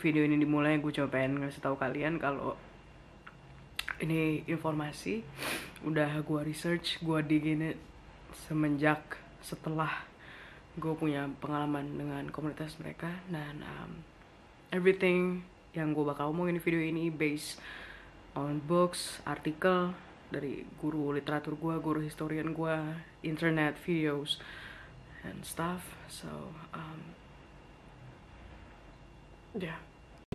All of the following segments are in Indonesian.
video ini dimulai gue coba pengen ngasih tahu kalian kalau ini informasi udah gue research gue digini semenjak setelah gue punya pengalaman dengan komunitas mereka dan um, everything yang gue bakal omongin di video ini based on books, artikel dari guru literatur gue, guru historian gue, internet videos and stuff. So um, yeah.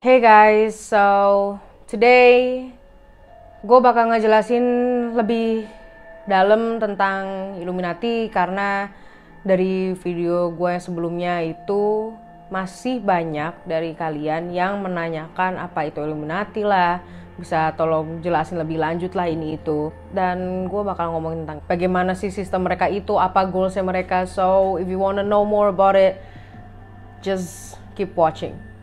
Hey guys, so today gue bakal ngejelasin lebih dalam tentang Illuminati karena dari video gue yang sebelumnya itu masih banyak dari kalian yang menanyakan apa itu Illuminati lah. Bisa tolong jelasin lebih lanjut lah ini itu. Dan gue bakal ngomongin tentang bagaimana sih sistem mereka itu apa goalsnya mereka. So if you wanna know more about it just keep watching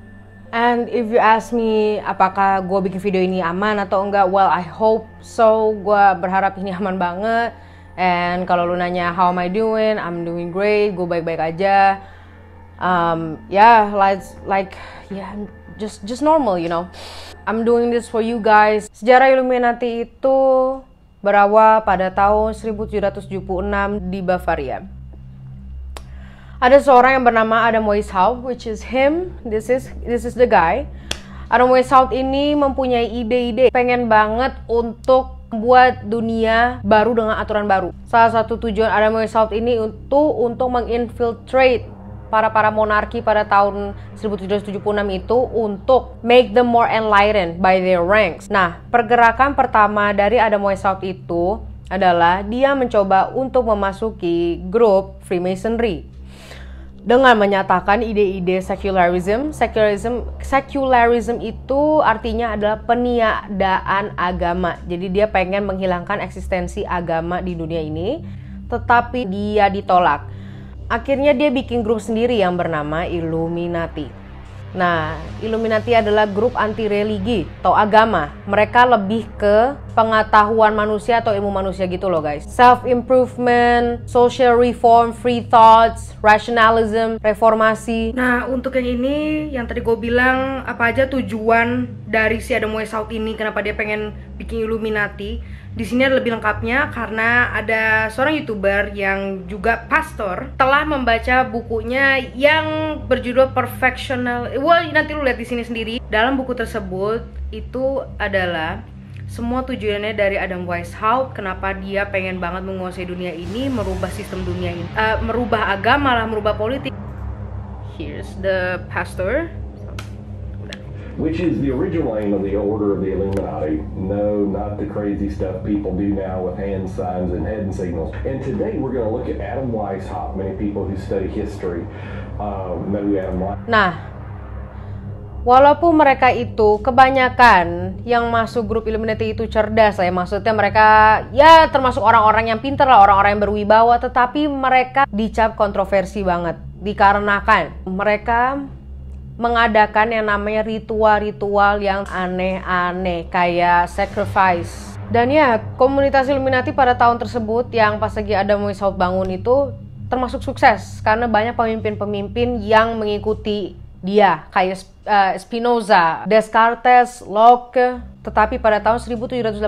and if you ask me apakah gue bikin video ini aman atau enggak well I hope so. Gue berharap ini aman banget. And kalau lu nanya how am I doing? I'm doing great. Gue baik-baik aja. Um, yeah like like yeah just just normal you know. I'm doing this for you guys. Sejarah Illuminati itu berawal pada tahun 1776 di Bavaria ada seorang yang bernama Adam Weishaupt which is him this is this is the guy Adam Weishaupt ini mempunyai ide-ide pengen banget untuk membuat dunia baru dengan aturan baru. Salah satu tujuan Adam Weishaupt ini untuk untuk menginfiltrate para para monarki pada tahun 1776 itu untuk make them more enlightened by their ranks. Nah, pergerakan pertama dari Adam Weishaupt itu adalah dia mencoba untuk memasuki grup Freemasonry dengan menyatakan ide-ide secularism. Secularism secularism itu artinya adalah peniadaan agama. Jadi dia pengen menghilangkan eksistensi agama di dunia ini, tetapi dia ditolak. Akhirnya dia bikin grup sendiri yang bernama Illuminati. Nah, Illuminati adalah grup anti religi atau agama. Mereka lebih ke pengetahuan manusia atau ilmu manusia gitu loh guys. Self improvement, social reform, free thoughts, rationalism, reformasi. Nah, untuk yang ini yang tadi gue bilang apa aja tujuan dari si Adam Weishaupt ini kenapa dia pengen bikin Illuminati? Di sini ada lebih lengkapnya karena ada seorang youtuber yang juga pastor telah membaca bukunya yang berjudul Perfectional. Well, nanti lu lihat di sini sendiri. Dalam buku tersebut itu adalah semua tujuannya dari Adam Weishaupt kenapa dia pengen banget menguasai dunia ini merubah sistem dunia ini uh, merubah agama lah merubah politik here's the pastor which is the original aim of the Order of the Illuminati. No, not the crazy stuff people do now with hand signs and head signals. And today we're going to look at Adam Weishaupt. Many people who study history um, know Adam Weishaupt. Nah, walaupun mereka itu kebanyakan yang masuk grup Illuminati itu cerdas ya, maksudnya mereka ya termasuk orang-orang yang pintar lah, orang-orang yang berwibawa, tetapi mereka dicap kontroversi banget dikarenakan mereka mengadakan yang namanya ritual-ritual yang aneh-aneh kayak sacrifice. Dan ya, komunitas Illuminati pada tahun tersebut yang pas lagi ada Weishaupt bangun itu termasuk sukses karena banyak pemimpin-pemimpin yang mengikuti dia kayak uh, Spinoza, Descartes, Locke. Tetapi pada tahun 1785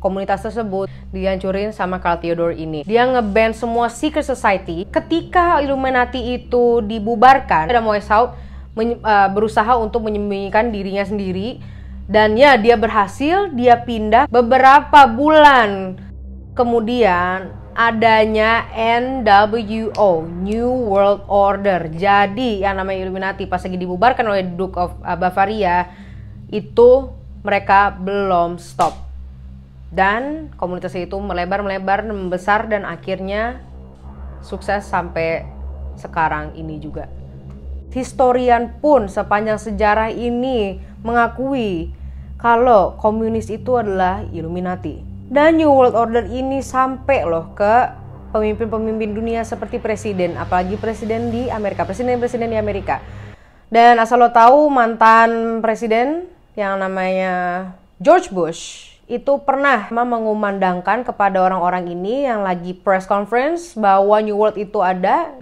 komunitas tersebut dihancurin sama Karl Theodore ini. Dia ngeban semua secret society. Ketika Illuminati itu dibubarkan, ada Weishaupt uh, berusaha untuk menyembunyikan dirinya sendiri dan ya dia berhasil dia pindah beberapa bulan kemudian adanya NWO New World Order. Jadi yang namanya Illuminati pas lagi dibubarkan oleh Duke of uh, Bavaria itu mereka belum stop. Dan komunitas itu melebar-melebar membesar dan akhirnya sukses sampai sekarang ini juga. Historian pun sepanjang sejarah ini mengakui kalau komunis itu adalah Illuminati. Dan New World Order ini sampai loh ke pemimpin-pemimpin dunia seperti presiden, apalagi presiden di Amerika, presiden-presiden di Amerika. Dan asal lo tahu mantan presiden yang namanya George Bush itu pernah mengumandangkan kepada orang-orang ini yang lagi press conference bahwa New World itu ada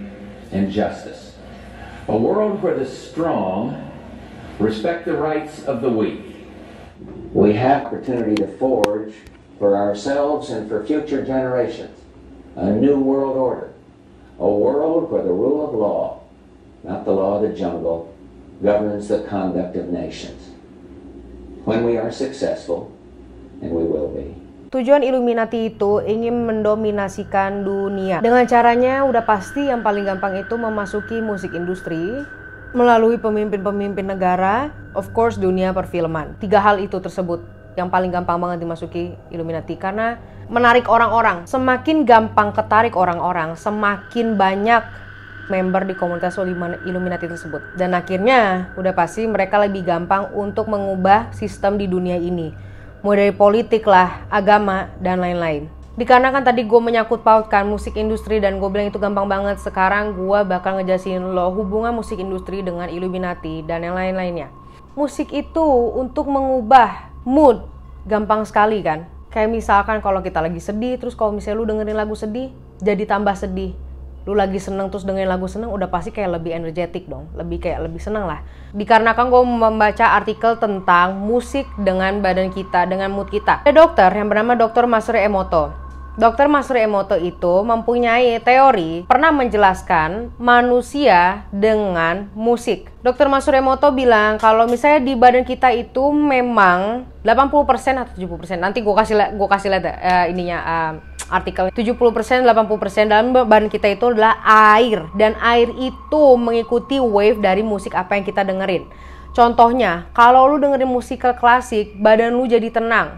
and justice. A world where the strong Respect the rights of the weak. We have opportunity to forge for ourselves and for future generations a new world order, a world where the rule of law, not the law of the jungle, governs the conduct of nations. When we are successful, and we will be, Tujuan Illuminati itu ingin mendominasikan dunia. Dengan caranya udah pasti yang paling gampang itu memasuki musik industri melalui pemimpin-pemimpin negara, of course dunia perfilman. Tiga hal itu tersebut yang paling gampang banget dimasuki Illuminati karena menarik orang-orang. Semakin gampang ketarik orang-orang, semakin banyak member di komunitas Illuminati tersebut. Dan akhirnya udah pasti mereka lebih gampang untuk mengubah sistem di dunia ini mulai dari politik lah, agama, dan lain-lain. Dikarenakan tadi gue menyangkut pautkan musik industri dan gue bilang itu gampang banget, sekarang gue bakal ngejelasin lo hubungan musik industri dengan Illuminati dan yang lain-lainnya. Musik itu untuk mengubah mood, gampang sekali kan? Kayak misalkan kalau kita lagi sedih, terus kalau misalnya lu dengerin lagu sedih, jadi tambah sedih. Lu lagi seneng terus dengerin lagu seneng udah pasti kayak lebih energetik dong. Lebih kayak lebih seneng lah. Dikarenakan gue membaca artikel tentang musik dengan badan kita dengan mood kita. Ada dokter yang bernama dokter Masuri Emoto Dokter Masuri Emoto itu mempunyai teori pernah menjelaskan manusia dengan musik. Dokter Masuri Emoto bilang kalau misalnya di badan kita itu memang 80% atau 70%. Nanti gue kasih gue kasih lihat uh, ininya uh, artikel 70% 80% dalam badan kita itu adalah air dan air itu mengikuti wave dari musik apa yang kita dengerin. Contohnya, kalau lu dengerin musik klasik, badan lu jadi tenang.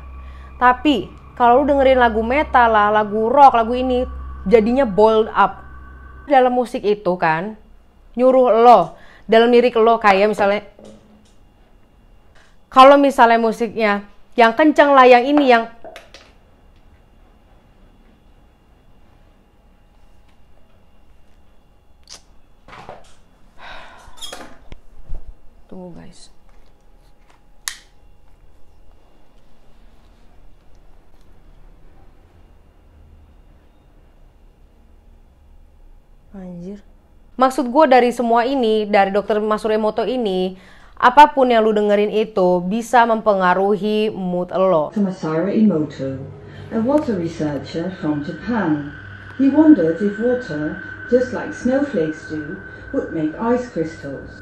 Tapi kalau lu dengerin lagu metal lah, lagu rock, lagu ini jadinya bold up. Dalam musik itu kan nyuruh lo dalam lirik lo kayak misalnya kalau misalnya musiknya yang kencang lah yang ini yang Tunggu guys. Anjir. Maksud gue dari semua ini, dari dokter Masure Moto ini, apa pun yang lu dengerin itu bisa mempengaruhi mood lo. Masaru Emoto, a water researcher from Japan. He wondered if water, just like snowflakes do,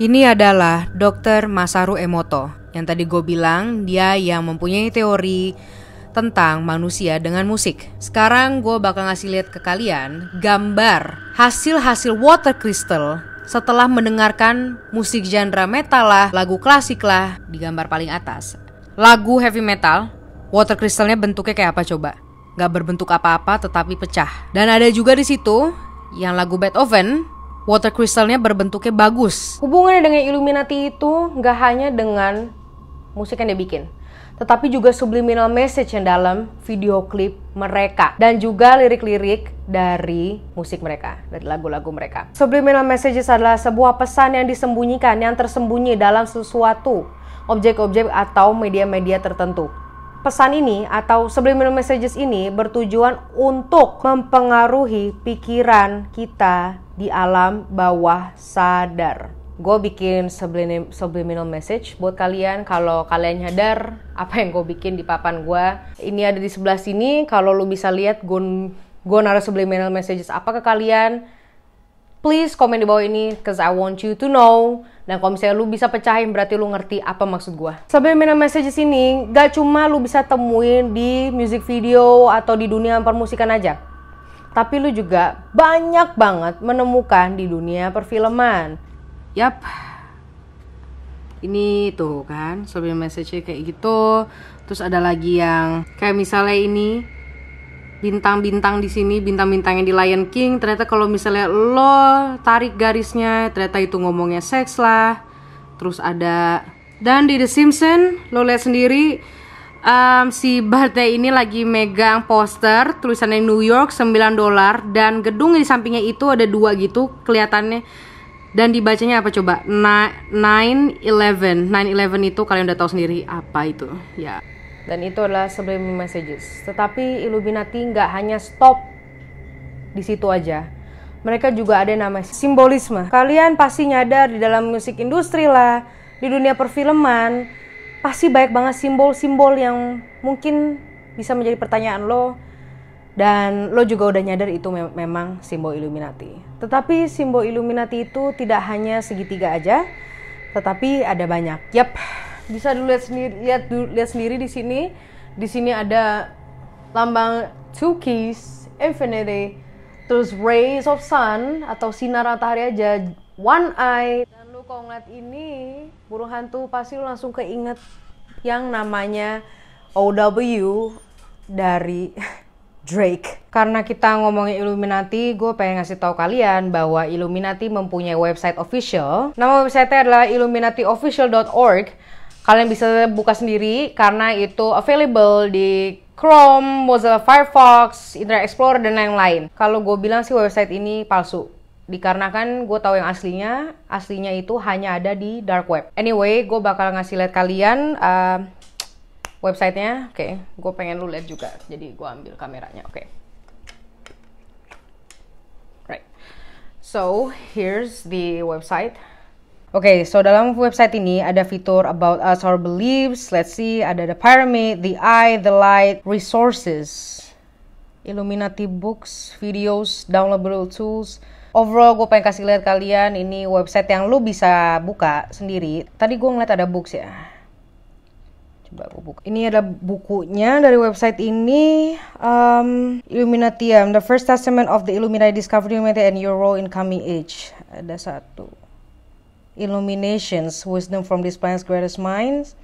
ini adalah Dr. Masaru Emoto yang tadi gue bilang dia yang mempunyai teori tentang manusia dengan musik. Sekarang gue bakal ngasih lihat ke kalian gambar hasil-hasil water crystal setelah mendengarkan musik genre metal lah, lagu klasik lah di gambar paling atas. Lagu heavy metal, water crystalnya bentuknya kayak apa coba? Gak berbentuk apa-apa tetapi pecah. Dan ada juga di situ yang lagu Beethoven water crystalnya berbentuknya bagus. Hubungannya dengan Illuminati itu nggak hanya dengan musik yang dia bikin, tetapi juga subliminal message yang dalam video klip mereka dan juga lirik-lirik dari musik mereka, dari lagu-lagu mereka. Subliminal messages adalah sebuah pesan yang disembunyikan, yang tersembunyi dalam sesuatu, objek-objek atau media-media tertentu. Pesan ini atau subliminal messages ini bertujuan untuk mempengaruhi pikiran kita di alam bawah sadar. Gue bikin subliminal message buat kalian kalau kalian nyadar apa yang gue bikin di papan gue. Ini ada di sebelah sini. Kalau lu bisa lihat gue gue naruh subliminal messages apa ke kalian please komen di bawah ini cause I want you to know dan kalau misalnya lu bisa pecahin berarti lu ngerti apa maksud gua. Subliminal messages ini gak cuma lu bisa temuin di music video atau di dunia permusikan aja. Tapi lu juga banyak banget menemukan di dunia perfilman. Yap. Ini tuh kan, subliminal message kayak gitu. Terus ada lagi yang kayak misalnya ini bintang-bintang di sini, bintang-bintang yang di Lion King, ternyata kalau misalnya lo tarik garisnya, ternyata itu ngomongnya seks lah. Terus ada dan di The Simpsons, lo lihat sendiri um, si Bartey ini lagi megang poster tulisannya New York 9 dolar dan gedung di sampingnya itu ada dua gitu kelihatannya dan dibacanya apa coba 911 911 itu kalian udah tahu sendiri apa itu ya dan itu adalah subliminal messages. Tetapi Illuminati nggak hanya stop di situ aja. Mereka juga ada namanya simbolisme. Kalian pasti nyadar di dalam musik industri lah, di dunia perfilman pasti banyak banget simbol-simbol yang mungkin bisa menjadi pertanyaan lo dan lo juga udah nyadar itu me memang simbol Illuminati. Tetapi simbol Illuminati itu tidak hanya segitiga aja, tetapi ada banyak. Yap, bisa dilihat sendiri lihat lihat sendiri di sini. Di sini ada lambang two keys, infinity, terus rays of sun atau sinar matahari aja, one eye. Dan lu kalau ngeliat ini burung hantu pasti lu langsung keinget yang namanya OW dari Drake. Karena kita ngomongin Illuminati, gue pengen ngasih tahu kalian bahwa Illuminati mempunyai website official. Nama websitenya adalah illuminatiofficial.org. Kalian bisa buka sendiri karena itu available di Chrome, Mozilla Firefox, Internet Explorer, dan lain-lain. Kalau gue bilang sih website ini palsu. Dikarenakan gue tahu yang aslinya, aslinya itu hanya ada di dark web. Anyway, gue bakal ngasih lihat kalian uh, websitenya. Oke, okay. gue pengen lu lihat juga. Jadi gue ambil kameranya. Oke. Okay. Right. So here's the website. Oke, okay, so dalam website ini ada fitur about us, our beliefs. Let's see, ada the pyramid, the eye, the light, resources, Illuminati books, videos, downloadable tools. Overall, gue pengen kasih lihat kalian ini website yang lu bisa buka sendiri. Tadi gue ngeliat ada books ya. Coba gue buka. Ini ada bukunya dari website ini. Um, Illuminatium, the first testament of the Illuminati discovery Illuminati and your role in coming age. Ada satu. Illuminations, Wisdom from this planet's greatest minds.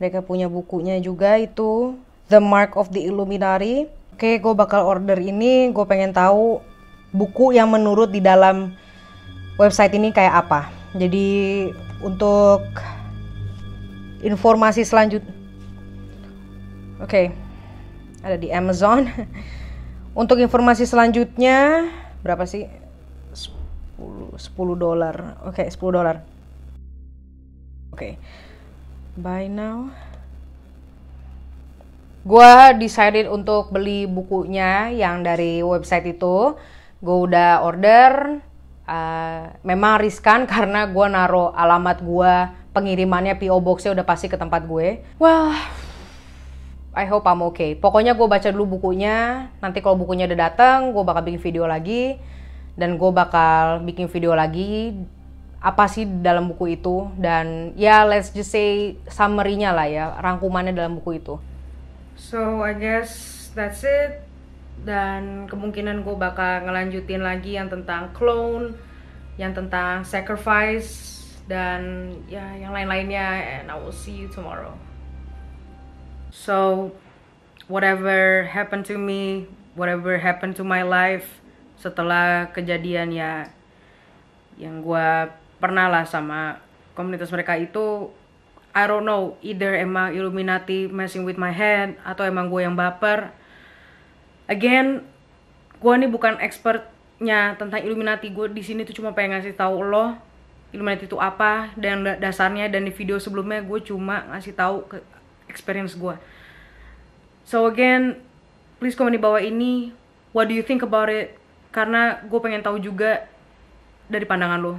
Mereka punya bukunya juga itu The Mark of the Illuminati. Oke, gue bakal order ini. Gue pengen tahu buku yang menurut di dalam website ini kayak apa. Jadi untuk informasi selanjutnya, oke, okay, ada di Amazon. untuk informasi selanjutnya berapa sih? 10 dolar. Oke, okay, 10 dolar. Oke. Okay. Buy now. Gua decided untuk beli bukunya yang dari website itu. Gue udah order. Uh, memang riskan karena gue naro alamat gue pengirimannya PO Boxnya udah pasti ke tempat gue. Well, I hope I'm okay. Pokoknya gue baca dulu bukunya. Nanti kalau bukunya udah datang, gue bakal bikin video lagi dan gue bakal bikin video lagi apa sih dalam buku itu dan ya let's just say summary-nya lah ya rangkumannya dalam buku itu so I guess that's it dan kemungkinan gue bakal ngelanjutin lagi yang tentang clone yang tentang sacrifice dan ya yang lain-lainnya and I will see you tomorrow. So whatever happened to me whatever happened to my life setelah kejadian ya yang gue pernah lah sama komunitas mereka itu I don't know either emang Illuminati messing with my head atau emang gue yang baper. Again gue nih bukan expertnya tentang Illuminati gue di sini tuh cuma pengen ngasih tahu lo Illuminati itu apa dan dasarnya dan di video sebelumnya gue cuma ngasih tahu ke experience gue so again please komen di bawah ini what do you think about it? Karena gue pengen tahu juga dari pandangan lo